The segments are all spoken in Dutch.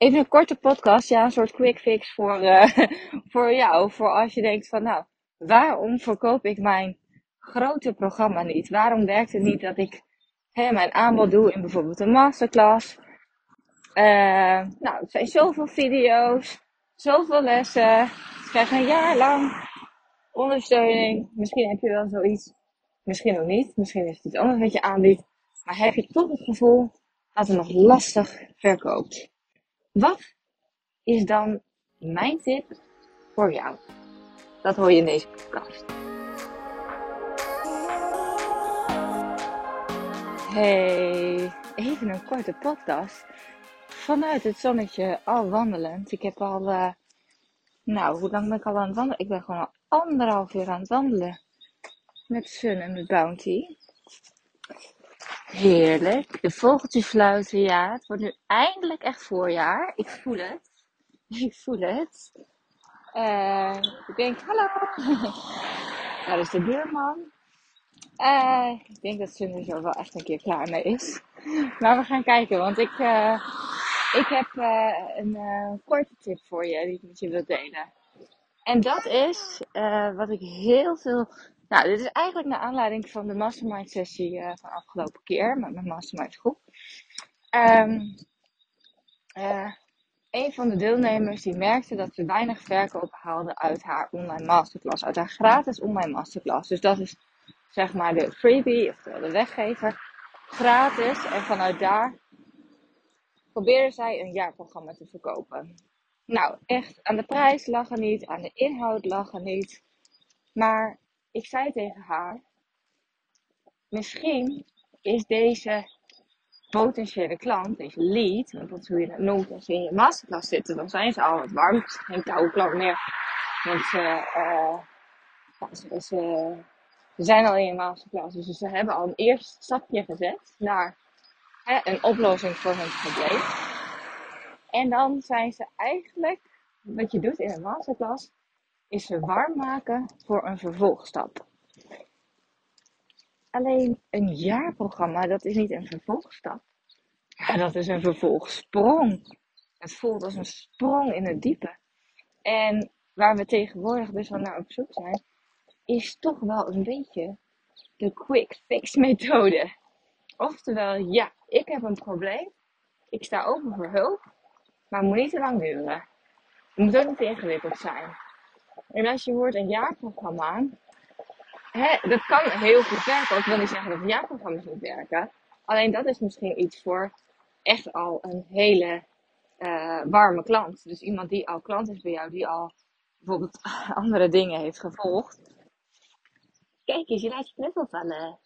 Even een korte podcast, ja, een soort quick fix voor, eh, voor jou. Voor als je denkt van, nou, waarom verkoop ik mijn grote programma niet? Waarom werkt het niet dat ik hè, mijn aanbod doe in bijvoorbeeld een masterclass? Uh, nou, het zijn zoveel video's, zoveel lessen. Ik krijg een jaar lang ondersteuning. Misschien heb je wel zoiets, misschien ook niet. Misschien is het iets anders wat je aanbiedt. Maar heb je toch het gevoel dat het nog lastig verkoopt? Wat is dan mijn tip voor jou? Dat hoor je in deze podcast. Hey, even een korte podcast. Vanuit het zonnetje al wandelend. Ik heb al, uh, nou, hoe lang ben ik al aan het wandelen? Ik ben gewoon al anderhalf uur aan het wandelen. Met Sun en met Bounty. Heerlijk. De vogeltjes fluiten, ja. Het wordt nu eindelijk echt voorjaar. Ik voel het. Ik voel het. Uh, ik denk, hallo. Daar is de buurman. Uh, ik denk dat Sun er zo wel echt een keer klaar mee is. Maar we gaan kijken, want ik, uh, ik heb een korte tip voor je die ik met je wil delen. En dat is wat ik heel veel nou, dit is eigenlijk naar aanleiding van de mastermind sessie uh, van afgelopen keer met mijn mastermind groep. Um, een van de deelnemers die merkte dat ze weinig verkoop haalde uit haar online masterclass, uit haar gratis online masterclass. Dus dat is zeg maar de freebie, of de weggever, gratis. En vanuit daar probeerde zij een jaarprogramma te verkopen. Nou, echt, aan de prijs lag er niet, aan de inhoud lag er niet. Maar ik zei tegen haar, misschien is deze potentiële klant, deze lead, want dat hoe je het noemt als ze in je masterclass zitten, dan zijn ze al wat warm. Het is geen koude klant meer. Want ze, uh, ze, ze, zijn al in je masterclass, dus ze hebben al een eerste stapje gezet naar hè, een oplossing voor hun probleem. En dan zijn ze eigenlijk, wat je doet in een masterclass, is ze warm maken voor een vervolgstap. Alleen een jaarprogramma, dat is niet een vervolgstap. Ja, dat is een vervolgsprong. Het voelt als een sprong in het diepe. En waar we tegenwoordig best wel naar op zoek zijn, is toch wel een beetje de quick fix methode. Oftewel, ja, ik heb een probleem. Ik sta open voor hulp. Maar het moet niet te lang duren. Het moet ook niet ingewikkeld zijn. En als je hoort een jaarprogramma, hè, dat kan heel goed werken. Ik wil niet zeggen dat jaarprogramma's niet werken. Alleen dat is misschien iets voor echt al een hele uh, warme klant. Dus iemand die al klant is bij jou, die al bijvoorbeeld andere dingen heeft gevolgd. Kijk eens, je laat je knuffel vallen.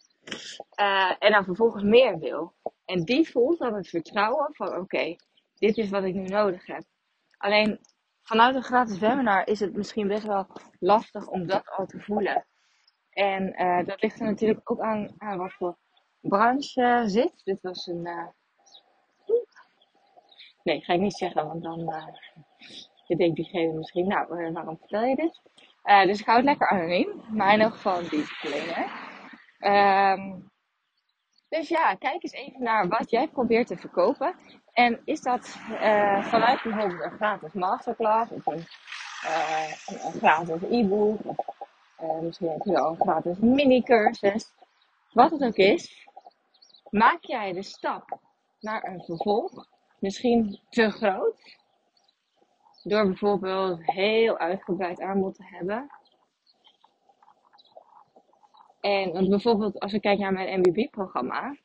En dan vervolgens meer wil. En die voelt dan het vertrouwen van oké, dit is wat ik nu nodig heb. Alleen vanuit een gratis webinar is het misschien best wel lastig om dat al te voelen. En uh, dat ligt er natuurlijk ook aan, aan wat voor branche zit. Dit was een. Uh... Nee, ga ik niet zeggen, want dan uh, denkt diegene misschien, nou, waarom vertel je dit? dus ik hou het lekker anoniem, maar in elk geval een dienstverlener. Um, dus ja, kijk eens even naar wat jij probeert te verkopen. En is dat uh, vanuit bijvoorbeeld een gratis masterclass of een, uh, een, gratis e-book of uh, misschien wel een gratis mini-cursus. Wat het ook is, maak jij de stap naar een vervolg misschien te groot. Door bijvoorbeeld heel uitgebreid aanbod te hebben. En want bijvoorbeeld als ik kijk naar mijn MBB-programma,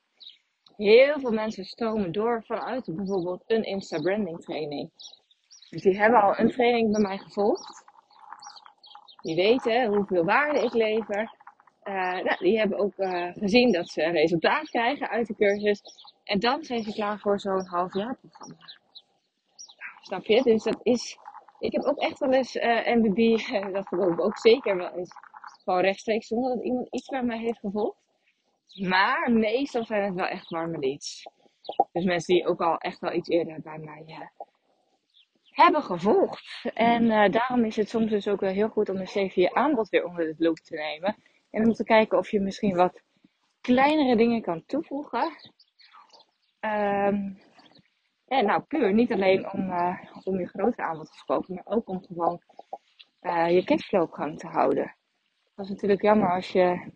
heel veel mensen stromen door vanuit bijvoorbeeld een Insta branding training. Dus die hebben al een training bij mij gevolgd. Die weten hoeveel waarde ik lever. Uh, nou, die hebben ook uh, gezien dat ze resultaat krijgen uit de cursus. En dan zijn ze klaar voor zo'n half jaar programma. Snap je? Dus dat is. Ik heb ook echt wel eens eh, MBB, dat geloof ik ook zeker wel eens, gewoon rechtstreeks zonder dat iemand iets bij mij heeft gevolgd. Maar meestal zijn het wel echt warme leads. Dus mensen die ook al echt wel iets eerder bij mij uh, hebben gevolgd. En uh, daarom is het soms dus ook wel heel goed om een even je aanbod weer onder de loep te nemen. En om te kijken of je misschien wat kleinere dingen kan toevoegen. En nou, puur niet alleen om, uh, om je grotere aanbod te verkopen, maar ook om gewoon je cashflow op gang te houden. Dat is natuurlijk jammer als je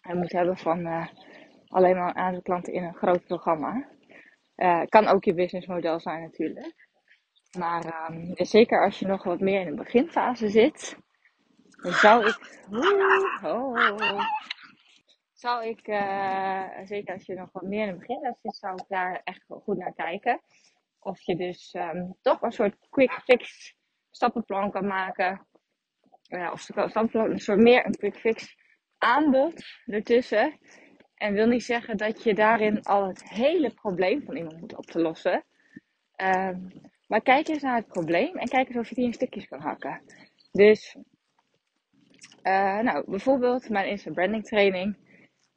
het moet hebben van uh, alleen maar een aantal klanten in een groot programma. kan ook je businessmodel zijn natuurlijk. Maar um, zeker als je nog wat meer in de beginfase zit, dan zou ik. Oh, zou ik, zeker als je nog wat meer in het begin zit, zou ik daar echt goed naar kijken. Of je dus um, toch een soort quick fix stappenplan kan maken. Uh, of stappenplan, een soort meer een quick fix aanbod ertussen. En wil niet zeggen dat je daarin al het hele probleem van iemand moet op te lossen. Um, maar kijk eens naar het probleem en kijk eens of je die in stukjes kan hakken. Dus, uh, nou, bijvoorbeeld mijn Insta Branding Training.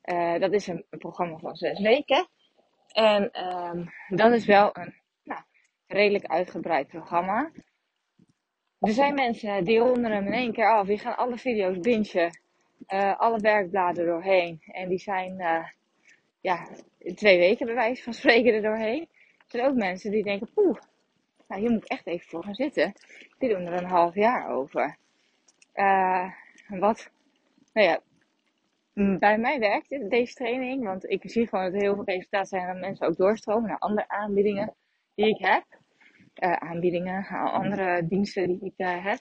Uh, dat is een, programma van zes weken. En um, dat is wel een nou, redelijk uitgebreid programma. Er zijn mensen die ronden hem in één keer af. Die gaan alle video's bingen. Uh, alle werkbladen doorheen. En die zijn ja, twee weken bij wijze van spreken er doorheen. Er zijn ook mensen die denken, poeh, nou, hier moet ik echt even voor gaan zitten. Die doen er een half jaar over. Uh, wat, nou ja, bij mij werkt deze training, want ik zie gewoon dat heel veel resultaten zijn dat mensen ook doorstromen naar andere aanbiedingen die ik heb. Uh, aanbiedingen, andere diensten die ik uh, heb.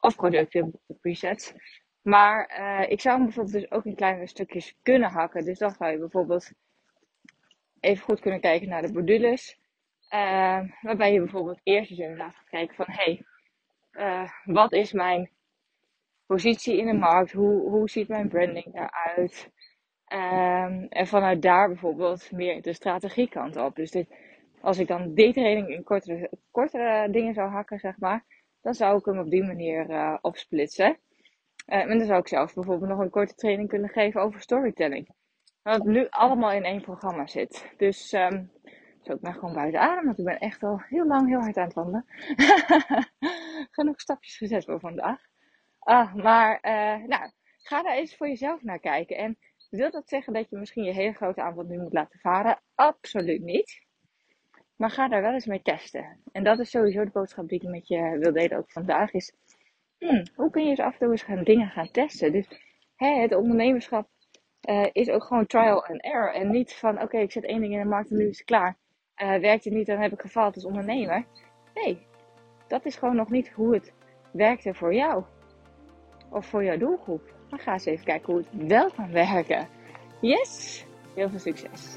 Of producten, presets. Maar uh, ik zou hem bijvoorbeeld dus ook in kleinere stukjes kunnen hakken. Dus dan zou je bijvoorbeeld even goed kunnen kijken naar de modules. Uh, waarbij je bijvoorbeeld eerst eens inderdaad gaat kijken van hé, hey, wat is mijn positie in de markt? Hoe, hoe ziet mijn branding eruit? Um, en vanuit daar bijvoorbeeld meer de strategiekant op. Dus dit, als ik dan die training in kortere, kortere dingen zou hakken, zeg maar, dan zou ik hem op die manier uh, opsplitsen. en dan zou ik zelf bijvoorbeeld nog een korte training kunnen geven over storytelling. Wat nu allemaal in één programma zit. Dus um, zo, ik ben gewoon buiten adem, want ik ben echt al heel lang heel hard aan het wandelen. Genoeg stapjes gezet voor vandaag. Ah, maar, uh, nou, ga daar eens voor jezelf naar kijken. En wil dat zeggen dat je misschien je hele grote aanbod nu moet laten varen? Absoluut niet. Maar ga daar wel eens mee testen. En dat is sowieso de boodschap die ik met je wil delen ook vandaag. Is, hmm, hoe kun je eens af en toe gaan dingen gaan testen? Dus hè, het ondernemerschap uh, is ook gewoon trial and error. En niet van, oké, ik zet één ding in de markt en nu is het klaar uh, werkt het niet, dan heb ik gefaald als ondernemer. Nee, dat is gewoon nog niet hoe het werkte voor jou. Of voor jouw doelgroep. Maar ga eens even kijken hoe het wel kan werken. Yes! Heel veel succes!